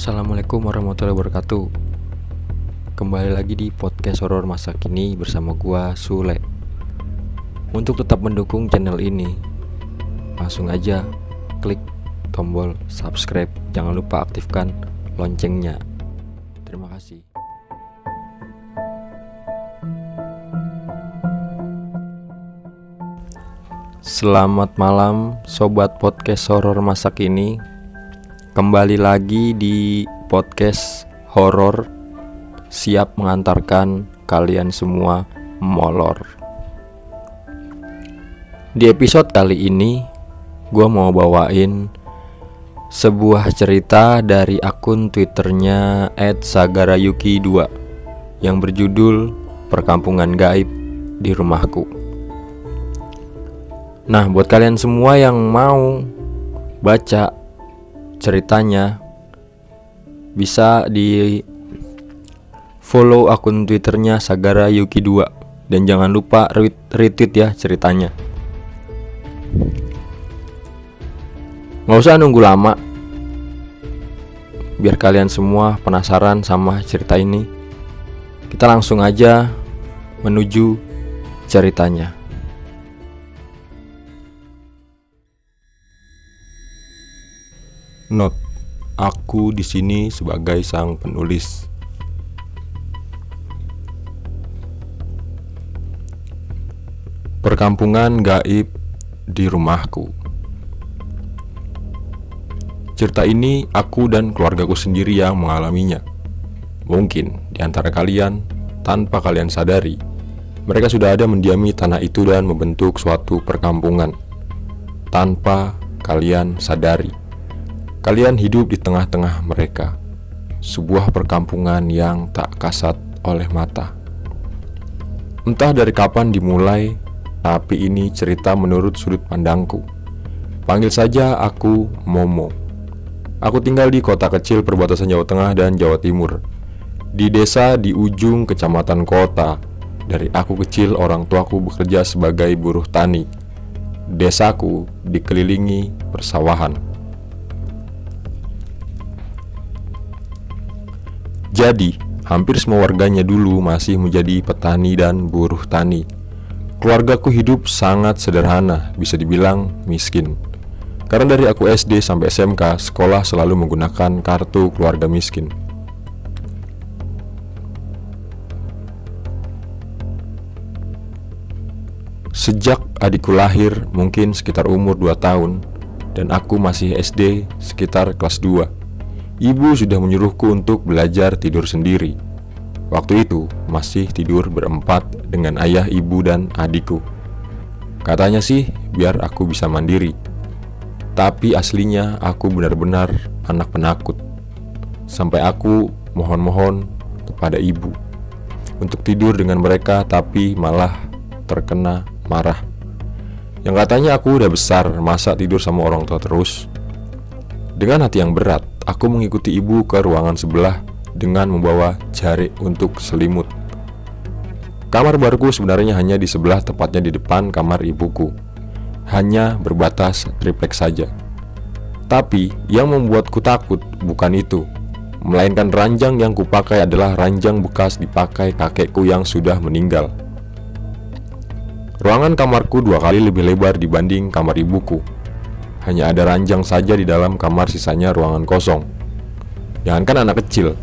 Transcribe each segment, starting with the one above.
Assalamualaikum warahmatullahi wabarakatuh. Kembali lagi di podcast horor masa kini bersama gua Sule. Untuk tetap mendukung channel ini Langsung aja klik tombol subscribe. Jangan lupa aktifkan loncengnya. Terima kasih. Selamat malam sobat podcast horor masa kini Kembali lagi di podcast horor Siap mengantarkan kalian semua molor. Di episode kali ini Gue mau bawain Sebuah cerita dari akun twitternya @sagarayuki2 Yang berjudul Perkampungan Gaib di Rumahku. Nah buat kalian semua yang mau baca ceritanya bisa di follow akun twitternya Sagara Yuki 2 dan jangan lupa retweet ya ceritanya. Nggak usah nunggu lama. Biar kalian semua penasaran sama cerita ini. Kita langsung aja menuju ceritanya Not, aku di sini sebagai sang penulis. Perkampungan gaib di rumahku. Cerita ini aku dan keluargaku sendiri yang mengalaminya. Mungkin di antara kalian, tanpa kalian sadari, mereka sudah ada mendiami tanah itu dan membentuk suatu perkampungan tanpa kalian sadari. Kalian hidup di tengah-tengah mereka, sebuah perkampungan yang tak kasat oleh mata. Entah dari kapan dimulai, tapi ini cerita menurut sudut pandangku. Panggil saja aku Momo. Aku tinggal di kota kecil perbatasan Jawa Tengah dan Jawa Timur. Di desa di ujung kecamatan kota. Dari aku kecil orang tuaku bekerja sebagai buruh tani. Desaku dikelilingi persawahan. Jadi, hampir semua warganya dulu masih menjadi petani dan buruh tani. Keluargaku hidup sangat sederhana, bisa dibilang miskin. Karena dari aku SD sampai SMK, sekolah selalu menggunakan kartu keluarga miskin. Sejak adikku lahir, mungkin sekitar umur 2 tahun, dan aku masih SD sekitar kelas 2. Ibu sudah menyuruhku untuk belajar tidur sendiri. Waktu itu masih tidur berempat dengan ayah, ibu, dan adikku. Katanya sih biar aku bisa mandiri. Tapi aslinya aku benar-benar anak penakut. Sampai aku mohon-mohon kepada ibu untuk tidur dengan mereka tapi malah terkena marah. Yang katanya aku udah besar, masa tidur sama orang tua terus? Dengan hati yang berat, aku mengikuti ibu ke ruangan sebelah dengan membawa jarik untuk selimut. Kamar baruku sebenarnya hanya di sebelah tepatnya di depan kamar ibuku. Hanya berbatas triplek saja. Tapi yang membuatku takut bukan itu, melainkan ranjang yang kupakai adalah ranjang bekas dipakai kakekku yang sudah meninggal. Ruangan kamarku dua kali lebih lebar dibanding kamar ibuku. Hanya ada ranjang saja di dalam kamar sisanya ruangan kosong. Jangankan anak kecil,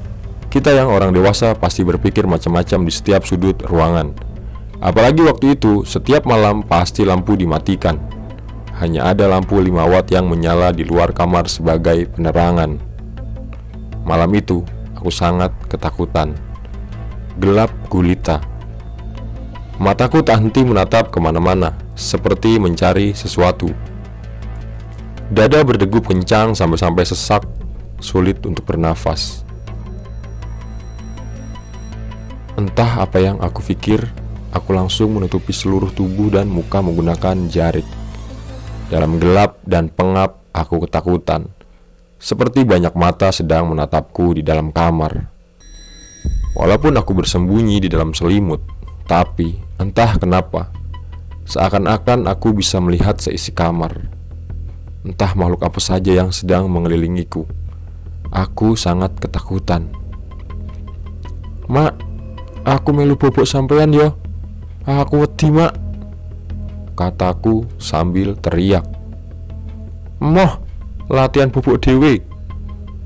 kita yang orang dewasa pasti berpikir macam-macam di setiap sudut ruangan. Apalagi waktu itu, setiap malam pasti lampu dimatikan. Hanya ada lampu 5 watt yang menyala di luar kamar sebagai penerangan. Malam itu, aku sangat ketakutan. Gelap gulita. Mataku tak henti menatap ke mana-mana, seperti mencari sesuatu. Dada berdegup kencang sampai-sampai sesak, sulit untuk bernafas. Entah apa yang aku pikir, aku langsung menutupi seluruh tubuh dan muka menggunakan jarik. Dalam gelap dan pengap, aku ketakutan. Seperti banyak mata sedang menatapku di dalam kamar. Walaupun aku bersembunyi di dalam selimut, tapi entah kenapa, seakan-akan aku bisa melihat seisi kamar. Entah makhluk apa saja yang sedang mengelilingiku. Aku sangat ketakutan. Mak, aku melu bobok sampean yo. Aku wedi, Mak. Kataku sambil teriak. Moh, latihan bubuk dewe.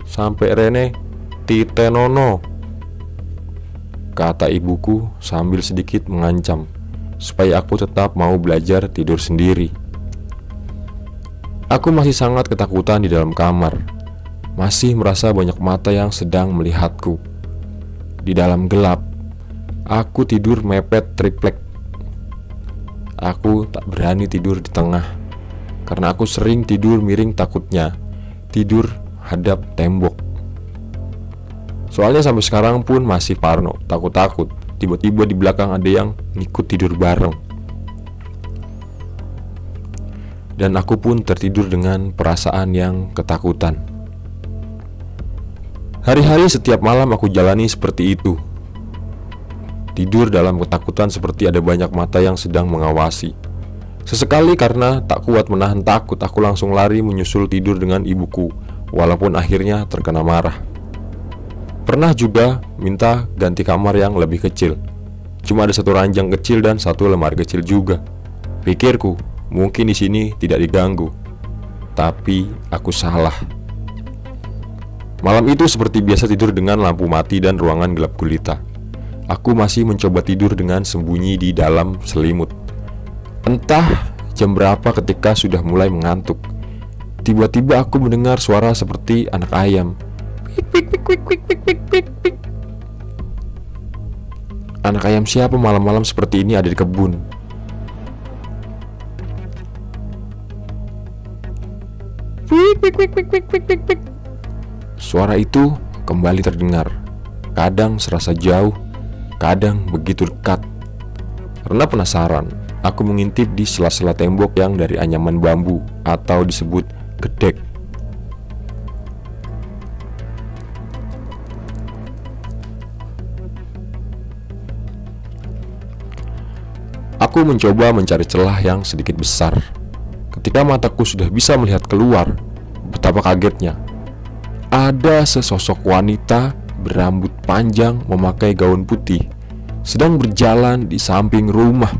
Sampai Rene titenono. Kata ibuku sambil sedikit mengancam supaya aku tetap mau belajar tidur sendiri. Aku masih sangat ketakutan di dalam kamar masih merasa banyak mata yang sedang melihatku. Di dalam gelap, aku tidur mepet triplek. Aku tak berani tidur di tengah karena aku sering tidur miring takutnya tidur hadap tembok. Soalnya sampai sekarang pun masih parno, takut-takut. Tiba-tiba di belakang ada yang ngikut tidur bareng. Dan aku pun tertidur dengan perasaan yang ketakutan. Hari-hari setiap malam aku jalani seperti itu. Tidur dalam ketakutan seperti ada banyak mata yang sedang mengawasi. Sesekali karena tak kuat menahan takut, aku langsung lari menyusul tidur dengan ibuku, walaupun akhirnya terkena marah. Pernah juga minta ganti kamar yang lebih kecil. Cuma ada satu ranjang kecil dan satu lemari kecil juga. Pikirku, mungkin di sini tidak diganggu. Tapi aku salah. Malam itu seperti biasa tidur dengan lampu mati dan ruangan gelap gulita. Aku masih mencoba tidur dengan sembunyi di dalam selimut. Entah jam berapa ketika sudah mulai mengantuk. Tiba-tiba aku mendengar suara seperti anak ayam. Anak ayam siapa malam-malam seperti ini ada di kebun? Suara itu kembali terdengar. Kadang serasa jauh, kadang begitu dekat. Karena penasaran, aku mengintip di sela-sela tembok yang dari anyaman bambu atau disebut gedek. Aku mencoba mencari celah yang sedikit besar. Ketika mataku sudah bisa melihat keluar, betapa kagetnya ada sesosok wanita berambut panjang memakai gaun putih sedang berjalan di samping rumah.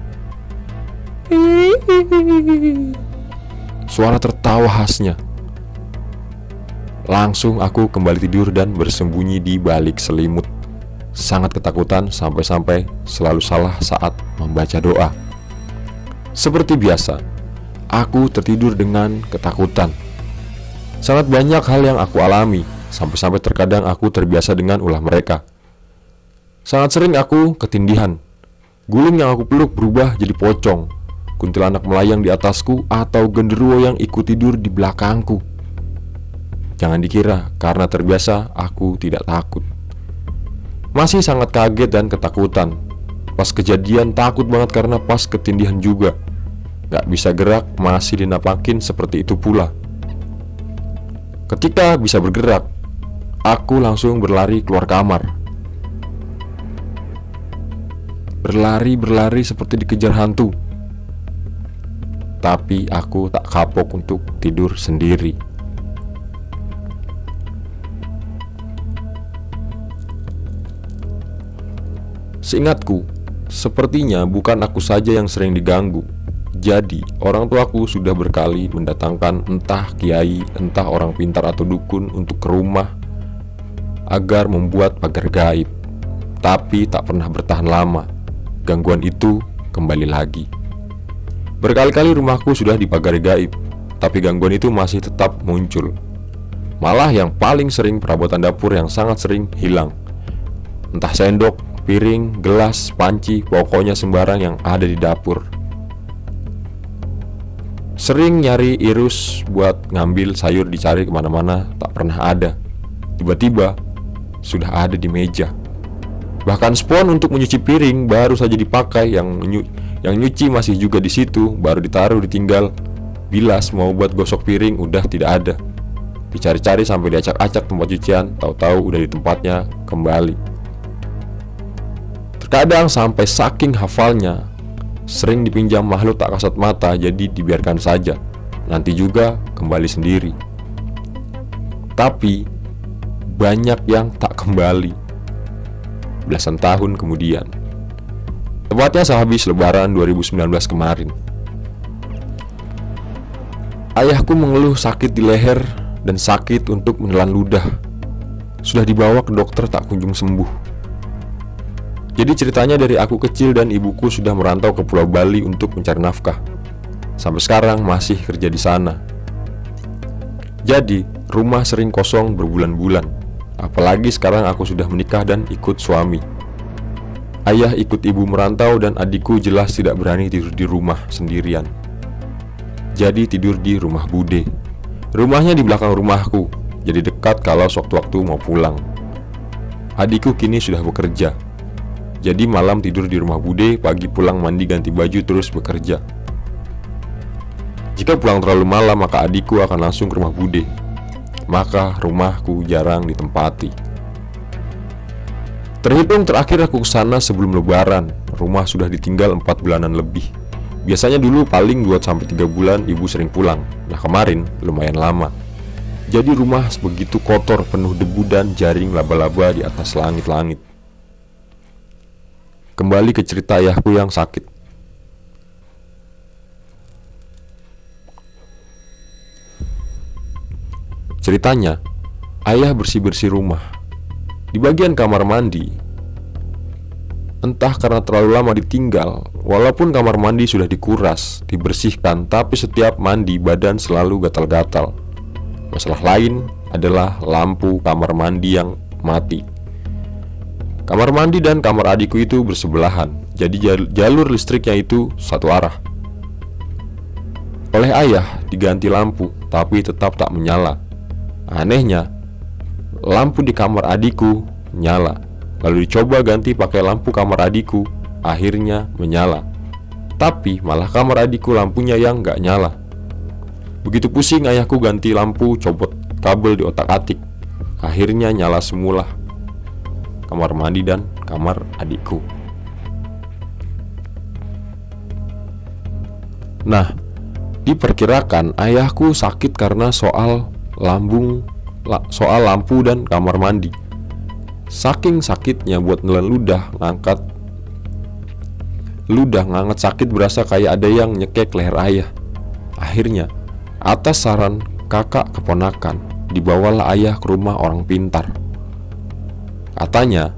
Suara tertawa khasnya. Langsung aku kembali tidur dan bersembunyi di balik selimut. Sangat ketakutan sampai-sampai selalu salah saat membaca doa. Seperti biasa, aku tertidur dengan ketakutan. Sangat banyak hal yang aku alami, sampai-sampai terkadang aku terbiasa dengan ulah mereka. Sangat sering aku ketindihan. Guling yang aku peluk berubah jadi pocong. Kuntilanak melayang di atasku atau genderuwo yang ikut tidur di belakangku. Jangan dikira karena terbiasa aku tidak takut. Masih sangat kaget dan ketakutan. Pas kejadian takut banget karena pas ketindihan juga. Gak bisa gerak masih dinapakin seperti itu pula. Ketika bisa bergerak, aku langsung berlari keluar kamar. Berlari-berlari seperti dikejar hantu. Tapi aku tak kapok untuk tidur sendiri. Seingatku, sepertinya bukan aku saja yang sering diganggu, jadi, orang tuaku sudah berkali mendatangkan entah kiai, entah orang pintar atau dukun untuk ke rumah agar membuat pagar gaib. Tapi tak pernah bertahan lama. Gangguan itu kembali lagi. Berkali-kali rumahku sudah dipagari gaib, tapi gangguan itu masih tetap muncul. Malah yang paling sering perabotan dapur yang sangat sering hilang. Entah sendok, piring, gelas, panci, pokoknya sembarang yang ada di dapur Sering nyari irus buat ngambil sayur dicari ke mana-mana tak pernah ada. Tiba-tiba sudah ada di meja. Bahkan spon untuk menyuci piring baru saja dipakai yang nyu yang nyuci masih juga di situ baru ditaruh ditinggal bilas mau buat gosok piring udah tidak ada. Dicari-cari sampai diacak-acak tempat cucian tahu-tahu udah di tempatnya kembali. Terkadang sampai saking hafalnya Sering dipinjam makhluk tak kasat mata jadi dibiarkan saja Nanti juga kembali sendiri Tapi banyak yang tak kembali. Belasan tahun kemudian, tepatnya sehabis Lebaran 2019 kemarin, ayahku mengeluh sakit di leher dan sakit untuk menelan ludah. Sudah dibawa ke dokter tak kunjung sembuh. Jadi ceritanya dari aku kecil dan ibuku sudah merantau ke Pulau Bali untuk mencari nafkah. Sampai sekarang masih kerja di sana. Jadi, rumah sering kosong berbulan-bulan. Apalagi sekarang aku sudah menikah dan ikut suami. Ayah ikut ibu merantau dan adikku jelas tidak berani tidur di rumah sendirian. Jadi tidur di rumah Bude. Rumahnya di belakang rumahku, jadi dekat kalau sewaktu-waktu mau pulang. Adikku kini sudah bekerja. Jadi malam tidur di rumah Bude, pagi pulang mandi ganti baju terus bekerja. Jika pulang terlalu malam, maka adikku akan langsung ke rumah Bude. Maka rumahku jarang ditempati. Terhitung terakhir aku ke sana sebelum lebaran, rumah sudah ditinggal 4 bulanan lebih. Biasanya dulu paling 2-3 bulan ibu sering pulang Nah kemarin lumayan lama Jadi rumah begitu kotor penuh debu dan jaring laba-laba di atas langit-langit Kembali ke cerita ayahku yang sakit Ceritanya, ayah bersih-bersih rumah. Di bagian kamar mandi, entah karena terlalu lama ditinggal, walaupun kamar mandi sudah dikuras, dibersihkan, tapi setiap mandi badan selalu gatal-gatal. Masalah lain adalah lampu kamar mandi yang mati. Kamar mandi dan kamar adikku itu bersebelahan, jadi jalur listriknya itu satu arah. Oleh ayah diganti lampu, tapi tetap tak menyala. Anehnya, lampu di kamar adikku nyala. Lalu dicoba ganti pakai lampu kamar adikku, akhirnya menyala. Tapi malah kamar adikku lampunya yang nggak nyala. Begitu pusing ayahku ganti lampu, copot kabel di otak-atik. Akhirnya nyala semula. Kamar mandi dan kamar adikku. Nah, diperkirakan ayahku sakit karena soal lambung soal lampu dan kamar mandi. Saking sakitnya buat nelen ludah ngangkat ludah ngangkat sakit berasa kayak ada yang nyekek leher ayah. Akhirnya, atas saran kakak keponakan, dibawalah ayah ke rumah orang pintar. Katanya,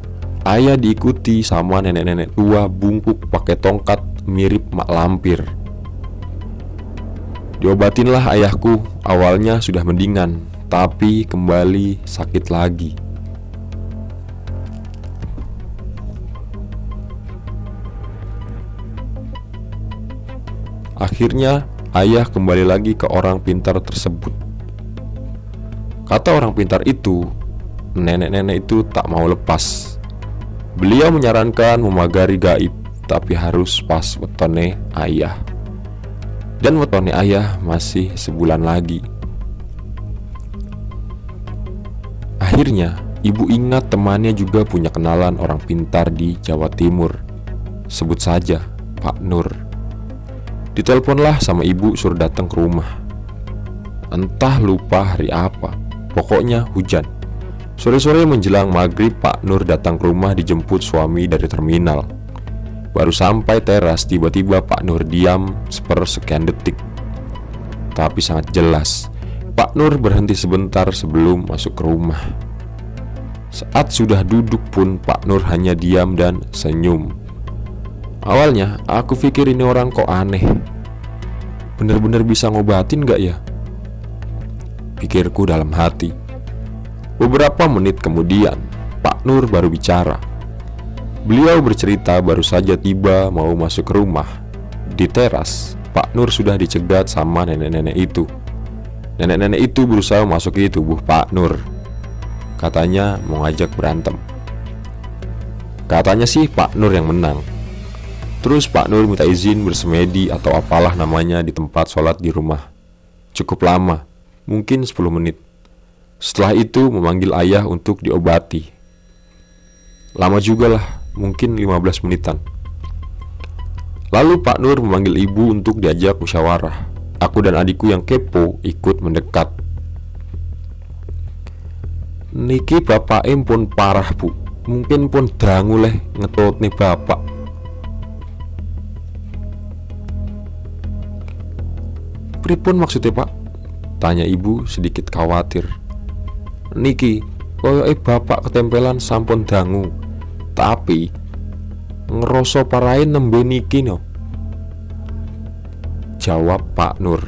ayah diikuti sama nenek-nenek tua bungkuk pakai tongkat mirip mak lampir. Diobatinlah ayahku, awalnya sudah mendingan, tapi kembali sakit lagi. Akhirnya, ayah kembali lagi ke orang pintar tersebut. Kata orang pintar itu, nenek-nenek itu tak mau lepas. Beliau menyarankan memagari gaib, tapi harus pas wetone ayah. Dan wetone ayah masih sebulan lagi. Akhirnya, ibu ingat temannya juga punya kenalan orang pintar di Jawa Timur. Sebut saja Pak Nur. Diteleponlah sama ibu suruh datang ke rumah. Entah lupa hari apa, pokoknya hujan. Sore-sore menjelang maghrib Pak Nur datang ke rumah dijemput suami dari terminal. Baru sampai teras tiba-tiba Pak Nur diam sepersekian detik. Tapi sangat jelas Pak Nur berhenti sebentar sebelum masuk ke rumah. Saat sudah duduk pun Pak Nur hanya diam dan senyum. Awalnya aku pikir ini orang kok aneh. Bener-bener bisa ngobatin gak ya? Pikirku dalam hati. Beberapa menit kemudian, Pak Nur baru bicara. Beliau bercerita baru saja tiba mau masuk ke rumah. Di teras, Pak Nur sudah dicegat sama nenek-nenek itu. Nenek-nenek itu berusaha memasuki tubuh Pak Nur. Katanya mau ngajak berantem. Katanya sih Pak Nur yang menang. Terus Pak Nur minta izin bersemedi atau apalah namanya di tempat sholat di rumah. Cukup lama, mungkin 10 menit. Setelah itu memanggil ayah untuk diobati. Lama juga lah, mungkin 15 menitan. Lalu Pak Nur memanggil ibu untuk diajak musyawarah. Aku dan adikku yang kepo ikut mendekat. Niki bapak pun parah bu Mungkin pun dangu leh ngetut nih bapak Pripun maksudnya pak? Tanya ibu sedikit khawatir Niki, koyo eh bapak ketempelan sampun dangu. Tapi Ngeroso parain nembe niki no? Jawab Pak Nur.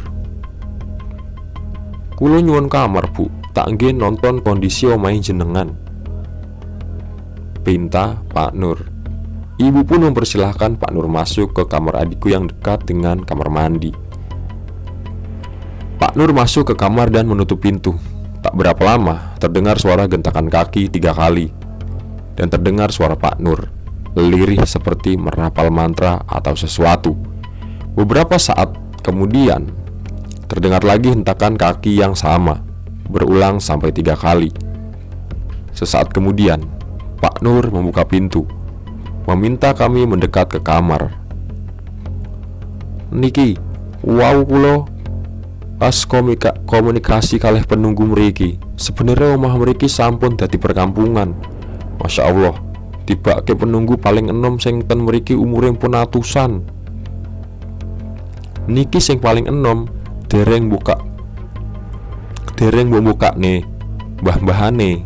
Kulo nyuwun kamar bu. Tak nggih nonton kondisi omahe jenengan. Pinta Pak Nur. Ibu pun mempersilahkan Pak Nur masuk ke kamar adikku yang dekat dengan kamar mandi. Pak Nur masuk ke kamar dan menutup pintu. Tak berapa lama, terdengar suara gentakan kaki tiga kali. Dan terdengar suara Pak Nur, lirih seperti merapal mantra atau sesuatu. Beberapa saat kemudian, terdengar lagi hentakan kaki yang sama, berulang sampai tiga kali. Sesaat kemudian, Pak Nur membuka pintu, meminta kami mendekat ke kamar. Niki, wow kulo Pas komika, komunikasi kalih penunggu meriki Sebenarnya omah meriki sampun dadi perkampungan. Masya Allah tiba ke penunggu paling enom sing ten meriki umure pun atusan. Niki sing paling enom dereng buka dereng buka nih mbah-mbahane.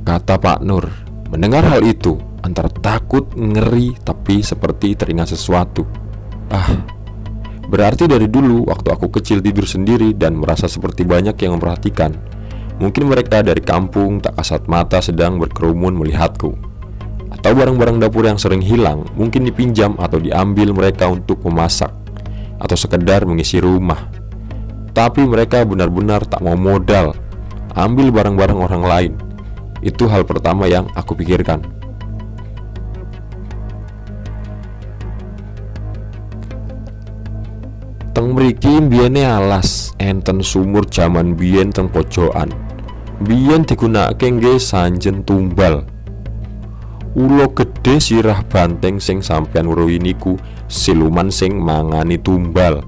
Kata Pak Nur Mendengar hal itu Antara takut, ngeri, tapi seperti teringat sesuatu. Ah, Berarti dari dulu waktu aku kecil tidur sendiri dan merasa seperti banyak yang memperhatikan. Mungkin mereka dari kampung tak kasat mata sedang berkerumun melihatku. Atau barang-barang dapur yang sering hilang mungkin dipinjam atau diambil mereka untuk memasak Atau sekedar mengisi rumah. Tapi mereka benar-benar tak mau modal Ambil barang-barang orang lain. Itu hal pertama yang aku pikirkan Teng mriki biyene alas enten sumur jaman biyen teng pojokan. Biyen digunakake nggih sanjen tumbal. Ulo gede sirah banteng sing sampean weruhi niku siluman sing mangani tumbal.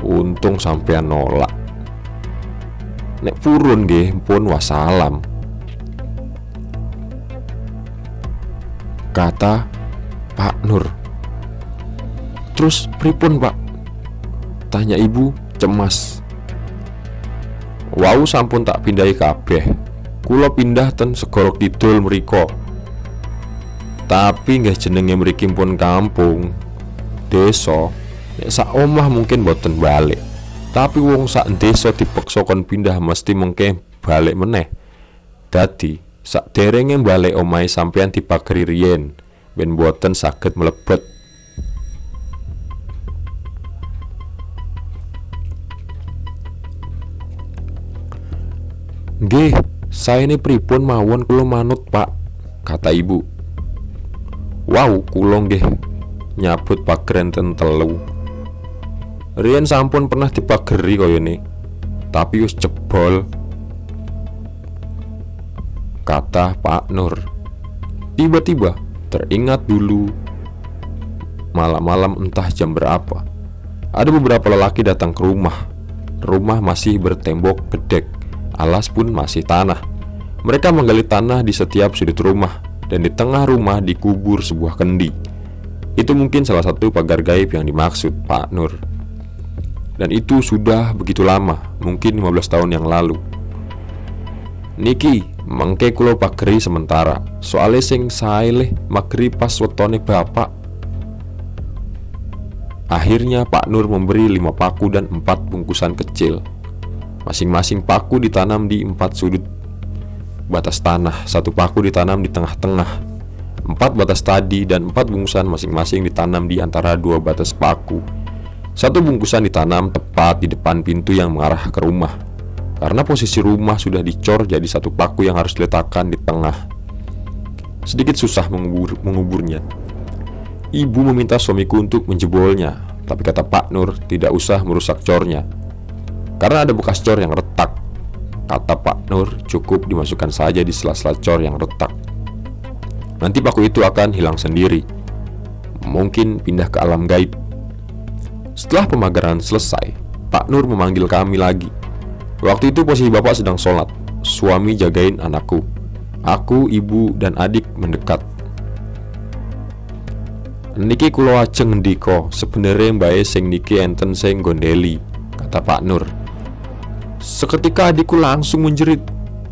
Untung sampean nolak. Nek purun nggih pun wassalam. Kata Pak Nur Terus pripun pak? Tanya ibu cemas. Wau sampun tak pindahi kabeh. Kulo pindah ten segorok kidul meriko Tapi nggak jenenge mriki pun kampung Deso Nek sak omah mungkin boten balik. Tapi wong sak desa dipeksa kon pindah mesti mengke balik meneh. Dadi sak derenge balik omai sampean dipageri riyen ben boten saged mlebet Nggih, saya ini pripun mawon kulo manut, Pak, kata ibu. Wow, kulo nggih nyabut pageren ten telu. Rian sampun pernah dipageri kaya ini, tapi us jebol. Kata Pak Nur. Tiba-tiba teringat dulu malam-malam entah jam berapa. Ada beberapa lelaki datang ke rumah. Rumah masih bertembok gedek alas pun masih tanah. Mereka menggali tanah di setiap sudut rumah, dan di tengah rumah dikubur sebuah kendi. Itu mungkin salah satu pagar gaib yang dimaksud Pak Nur. Dan itu sudah begitu lama, mungkin 15 tahun yang lalu. Niki, mengke kulo sementara, soalnya sing saileh magri pas wetone bapak. Akhirnya Pak Nur memberi lima paku dan empat bungkusan kecil Masing-masing paku ditanam di empat sudut. Batas tanah Satu paku ditanam di tengah-tengah. Empat batas tadi dan empat bungkusan masing-masing ditanam di antara dua batas paku. Satu bungkusan ditanam tepat di depan pintu yang mengarah ke rumah. Karena posisi rumah sudah dicor jadi satu paku yang harus diletakkan di tengah. Sedikit susah mengubur, menguburnya. Ibu meminta suamiku untuk menjebolnya Tapi kata Pak Nur tidak usah merusak cornya karena ada bekas cor yang retak. Kata Pak Nur, cukup dimasukkan saja di sela-sela cor yang retak. Nanti paku itu akan hilang sendiri. Mungkin pindah ke alam gaib. Setelah pemagaran selesai, Pak Nur memanggil kami lagi. Waktu itu posisi bapak sedang sholat Suami jagain anakku Aku, ibu, dan adik mendekat Niki kulo ajeng ndiko sebenarnya mbak sing niki enten sing gondeli kata Pak Nur. Seketika adikku langsung menjerit.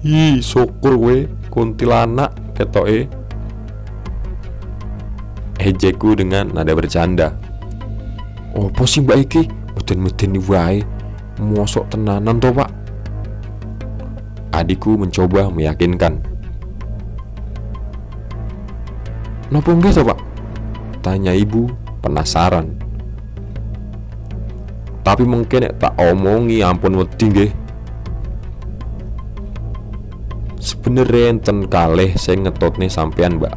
Hi, syukur we kuntilanak ketoke. Ejeku dengan nada bercanda. Opo sih mbak iki? Meden-meden wae. Mosok tenanan toh pak? Adikku mencoba meyakinkan. Nopo nggih toh pak? Tanya ibu penasaran Tapi mungkin tak omongi ampun wedi nggih. Sebenernya enten kalih sing ngetotne sampean mbak.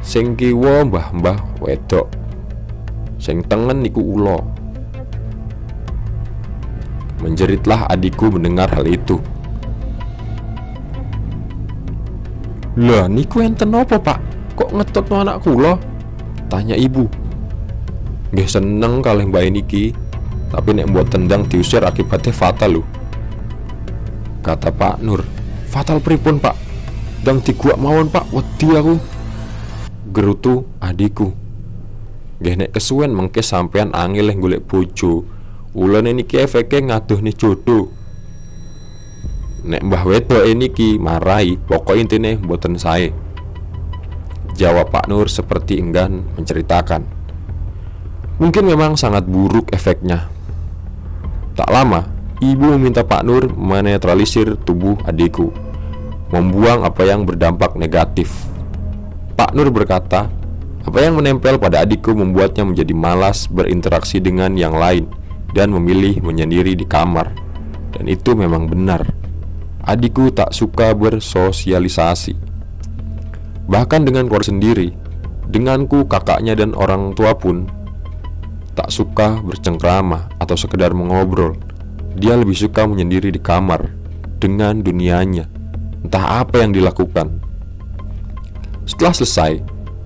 Sing kiwa mbah-mbah wedok. Sing tengen niku ulo Menjeritlah adikku mendengar hal itu. Lah niku enten apa pak? Kok ngetot anak kula? Tanya ibu. Gak seneng kalih mbak niki Tapi nek buat tendang diusir akibatnya fatal lu Kata Pak Nur Fatal pripun pak? Dang diguak mawon pak? Wedi aku. Gerutu adikku Gak nek kesuwen mengke sampean angin yang golek bojo. Ulan niki efeknya ngaduh nih jodoh. Nek mbah wedok ini ki marai Pokok intinya buatan saya Jawab Pak Nur seperti enggan menceritakan. Mungkin memang sangat buruk efeknya Tak lama, ibu meminta Pak Nur menetralisir tubuh adikku Membuang apa yang berdampak negatif. Pak Nur berkata Apa yang menempel pada adikku membuatnya menjadi malas berinteraksi dengan yang lain Dan memilih menyendiri di kamar. Dan itu memang benar. Adikku tak suka bersosialisasi. Bahkan dengan keluarga sendiri Denganku, kakaknya dan orang tua pun Tak suka bercengkrama atau sekedar mengobrol. Dia lebih suka menyendiri di kamar Dengan dunianya. Entah apa yang dilakukan. Setelah selesai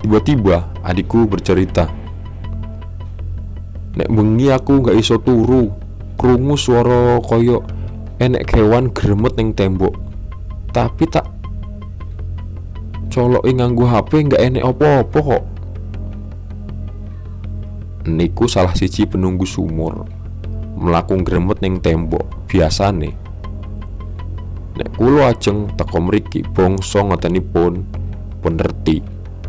Tiba-tiba adikku bercerita Nek bengi aku gak iso turu. Krungu suara koyo Enek kewan gremet neng tembok. Tapi tak Colok nganggu HP nggak enek opo-opo kok Niku salah siji penunggu sumur. Melakung gremet neng tembok Biasa nih Nek kulo ajeng teko mriki bangsa ngotenipun penerti.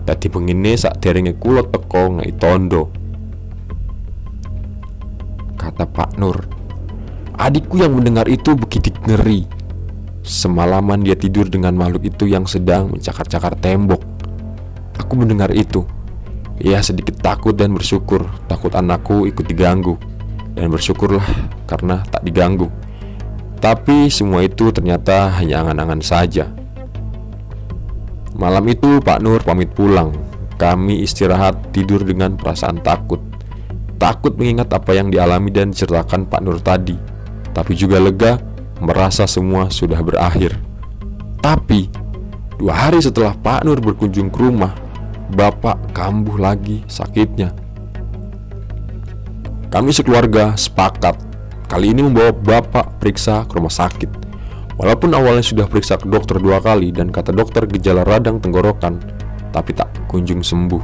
Dadi bengine sak derenge kulo teko ngai tondo. Kata Pak Nur Adikku yang mendengar itu begitu ngeri. Semalaman dia tidur dengan makhluk itu yang sedang mencakar-cakar tembok. Aku mendengar itu Ya sedikit takut dan bersyukur. Takut anakku ikut diganggu. Dan bersyukurlah karena tak diganggu. Tapi semua itu ternyata hanya angan-angan saja. Malam itu Pak Nur pamit pulang. Kami istirahat tidur dengan perasaan takut. Takut mengingat apa yang dialami dan diceritakan Pak Nur tadi. Tapi juga lega merasa semua sudah berakhir. Tapi Dua hari setelah Pak Nur berkunjung ke rumah Bapak kambuh lagi sakitnya. Kami sekeluarga sepakat kali ini membawa Bapak periksa ke rumah sakit. Walaupun awalnya sudah periksa ke dokter dua kali dan kata dokter gejala radang tenggorokan, tapi tak kunjung sembuh.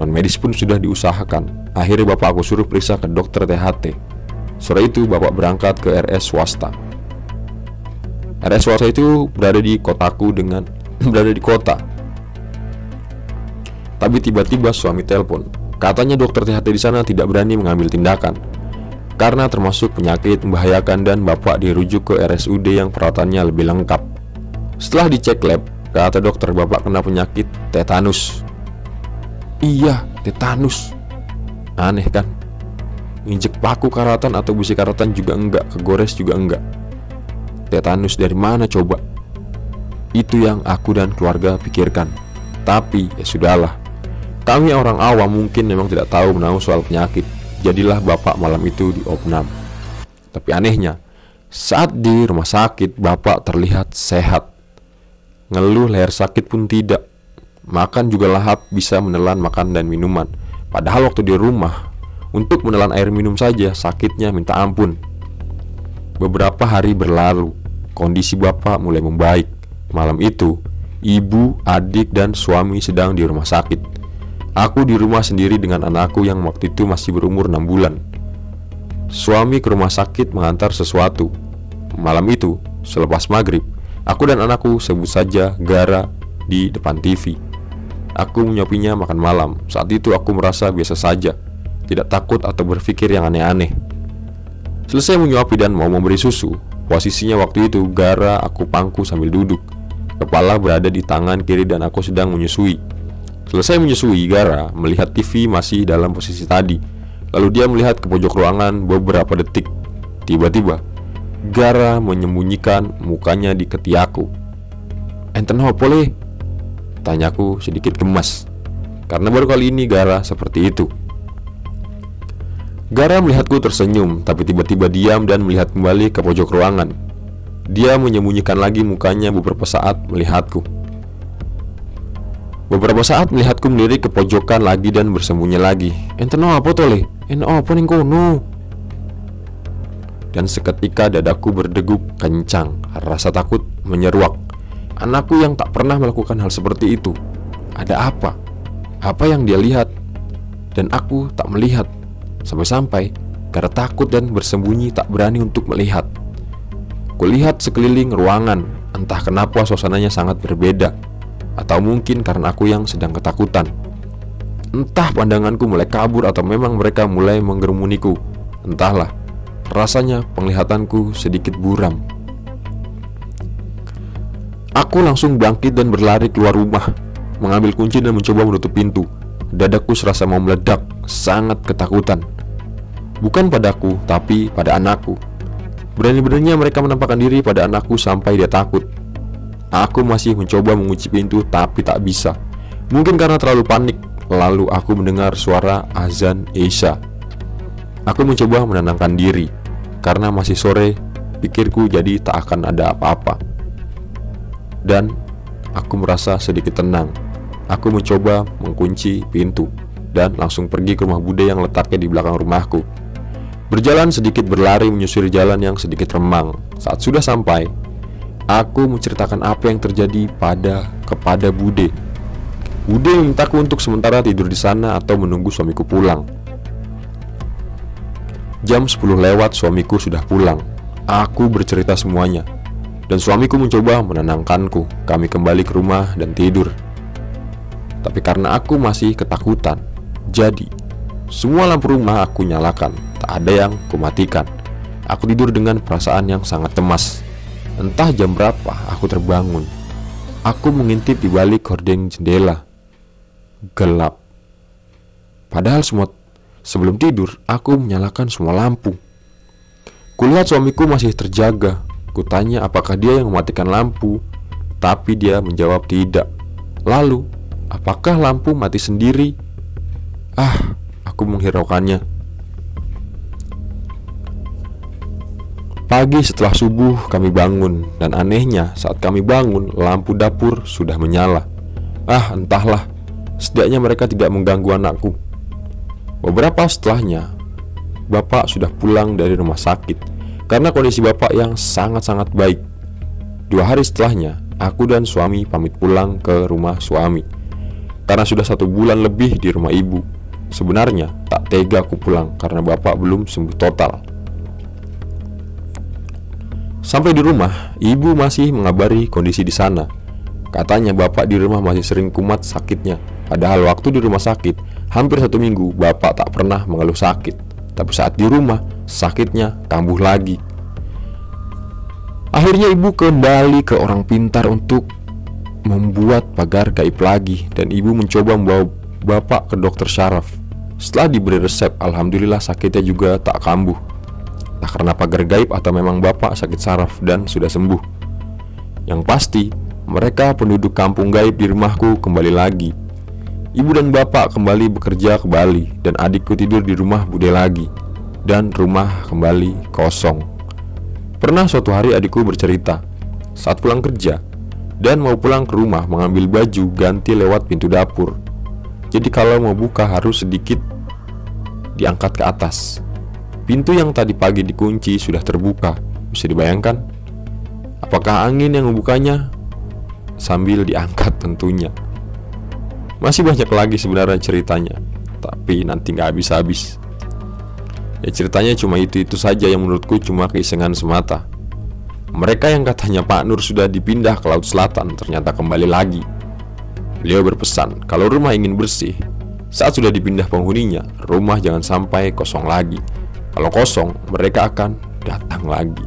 Non medis pun sudah diusahakan. Akhirnya Bapak aku suruh periksa ke dokter THT. Sore itu Bapak berangkat ke RS swasta. RS swasta itu berada di kotaku dengan berada di kota tapi tiba-tiba suami telepon. Katanya dokter THT di sana tidak berani mengambil tindakan karena termasuk penyakit membahayakan dan bapak dirujuk ke RSUD yang perawatannya lebih lengkap. Setelah dicek lab, kata dokter bapak kena penyakit tetanus. Iya, tetanus. Aneh kan? Injek paku karatan atau busi karatan juga enggak, kegores juga enggak. Tetanus dari mana coba? Itu yang aku dan keluarga pikirkan. Tapi ya sudahlah, kami orang awam mungkin memang tidak tahu menahu soal penyakit. Jadilah bapak malam itu di opnam. Tapi anehnya, saat di rumah sakit bapak terlihat sehat. Ngeluh leher sakit pun tidak. Makan juga lahap bisa menelan makan dan minuman. Padahal waktu di rumah, untuk menelan air minum saja sakitnya minta ampun. Beberapa hari berlalu, kondisi bapak mulai membaik. Malam itu, ibu, adik, dan suami sedang di rumah sakit. Aku di rumah sendiri dengan anakku yang waktu itu masih berumur 6 bulan. Suami ke rumah sakit mengantar sesuatu. Malam itu, selepas maghrib, aku dan anakku sebut saja Gara di depan TV. Aku menyuapinya makan malam. Saat itu aku merasa biasa saja, tidak takut atau berpikir yang aneh-aneh. Selesai menyuapi dan mau memberi susu, posisinya waktu itu Gara aku pangku sambil duduk. Kepala berada di tangan kiri dan aku sedang menyusui. Selesai menyusui, Gara melihat TV masih dalam posisi tadi. Lalu dia melihat ke pojok ruangan beberapa detik. Tiba-tiba, Gara menyembunyikan mukanya di ketiakku. Enten apa le? Tanyaku sedikit gemas Karena baru kali ini Gara seperti itu Gara melihatku tersenyum Tapi tiba-tiba diam dan melihat kembali ke pojok ruangan Dia menyembunyikan lagi mukanya beberapa saat melihatku Beberapa saat melihatku melirik ke pojokan lagi dan bersembunyi lagi Enten apa tole? Enten apa nih kono? Dan seketika dadaku berdeguk kencang Rasa takut menyeruak Anakku yang tak pernah melakukan hal seperti itu Ada apa? Apa yang dia lihat? Dan aku tak melihat Sampai-sampai karena takut dan bersembunyi tak berani untuk melihat Kulihat sekeliling ruangan Entah kenapa suasananya sangat berbeda Atau mungkin karena aku yang sedang ketakutan. Entah pandanganku mulai kabur atau memang mereka mulai menggerumuniku. Entahlah Rasanya penglihatanku sedikit buram. Aku langsung bangkit dan berlari keluar rumah Mengambil kunci dan mencoba menutup pintu. Dadaku serasa mau meledak Sangat ketakutan. Bukan padaku, tapi pada anakku. Berani-beraninya mereka menampakkan diri pada anakku sampai dia takut Aku masih mencoba mengunci pintu tapi tak bisa Mungkin karena terlalu panik Lalu aku mendengar suara azan Isya Aku mencoba menenangkan diri Karena masih sore Pikirku jadi tak akan ada apa-apa dan aku merasa sedikit tenang. Aku mencoba mengunci pintu dan langsung pergi ke rumah Bude yang letaknya di belakang rumahku. Berjalan sedikit berlari menyusuri jalan yang sedikit remang. Saat sudah sampai, aku menceritakan apa yang terjadi pada kepada Bude. Bude memintaku untuk sementara tidur di sana atau menunggu suamiku pulang. Jam 10 lewat suamiku sudah pulang. Aku bercerita semuanya dan suamiku mencoba menenangkanku. Kami kembali ke rumah dan tidur. Tapi karena aku masih ketakutan, jadi semua lampu rumah aku nyalakan, tak ada yang kumatikan. Aku tidur dengan perasaan yang sangat cemas. Entah jam berapa aku terbangun. Aku mengintip di balik hordeng jendela. Gelap. Padahal semua sebelum tidur aku menyalakan semua lampu. Kulihat suamiku masih terjaga Kutanya apakah dia yang mematikan lampu Tapi dia menjawab tidak Lalu, apakah lampu mati sendiri? Ah, aku menghiraukannya Pagi setelah subuh kami bangun Dan anehnya saat kami bangun lampu dapur sudah menyala Ah entahlah Setidaknya mereka tidak mengganggu anakku Beberapa setelahnya Bapak sudah pulang dari rumah sakit karena kondisi bapak yang sangat-sangat baik. Dua hari setelahnya, aku dan suami pamit pulang ke rumah suami. Karena sudah satu bulan lebih di rumah ibu. Sebenarnya tak tega aku pulang karena bapak belum sembuh total. Sampai di rumah, ibu masih mengabari kondisi di sana. Katanya bapak di rumah masih sering kumat sakitnya. Padahal waktu di rumah sakit, hampir satu minggu bapak tak pernah mengeluh sakit. Tapi saat di rumah, sakitnya kambuh lagi. Akhirnya ibu kembali ke orang pintar untuk membuat pagar gaib lagi dan ibu mencoba membawa bapak ke dokter syaraf. Setelah diberi resep, alhamdulillah sakitnya juga tak kambuh. Tak karena pagar gaib atau memang bapak sakit saraf dan sudah sembuh. Yang pasti, mereka penduduk kampung gaib di rumahku kembali lagi. Ibu dan bapak kembali bekerja ke Bali dan adikku tidur di rumah Bude lagi dan rumah kembali kosong. Pernah suatu hari adikku bercerita, saat pulang kerja dan mau pulang ke rumah mengambil baju ganti lewat pintu dapur. Jadi kalau mau buka harus sedikit diangkat ke atas. Pintu yang tadi pagi dikunci sudah terbuka. Bisa dibayangkan? Apakah angin yang membukanya? Sambil diangkat tentunya. Masih banyak lagi sebenarnya ceritanya, tapi nanti nggak habis-habis. Ya ceritanya cuma itu-itu saja yang menurutku cuma keisengan semata. Mereka yang katanya Pak Nur sudah dipindah ke Laut Selatan ternyata kembali lagi. Beliau berpesan kalau rumah ingin bersih, saat sudah dipindah penghuninya, rumah jangan sampai kosong lagi. Kalau kosong, mereka akan datang lagi.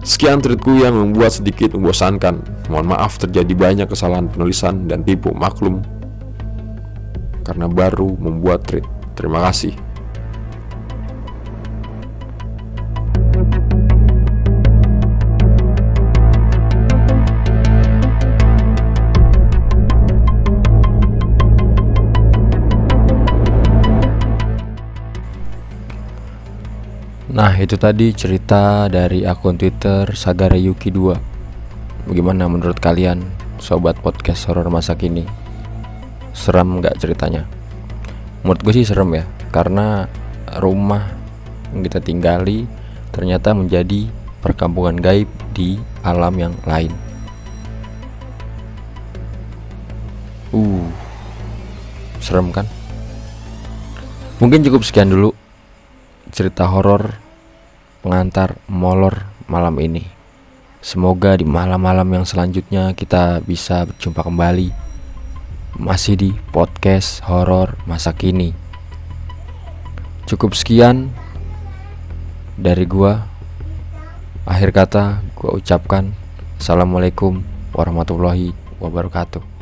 Sekian tweetku yang membuat sedikit membosankan. Mohon maaf terjadi banyak kesalahan penulisan dan tipu maklum karena baru membuat tweet. Terima kasih. Nah itu tadi cerita dari akun Twitter Sagara Yuki 2 Bagaimana menurut kalian sobat podcast horor masa kini? Serem nggak ceritanya? Menurut gue sih serem ya Karena rumah yang kita tinggali ternyata menjadi perkampungan gaib di alam yang lain Uh, serem kan? Mungkin cukup sekian dulu cerita horor pengantar molor malam ini. Semoga di malam-malam yang selanjutnya kita bisa berjumpa kembali masih di podcast horor masa kini. Cukup sekian dari gua. Akhir kata gua ucapkan Assalamualaikum warahmatullahi wabarakatuh.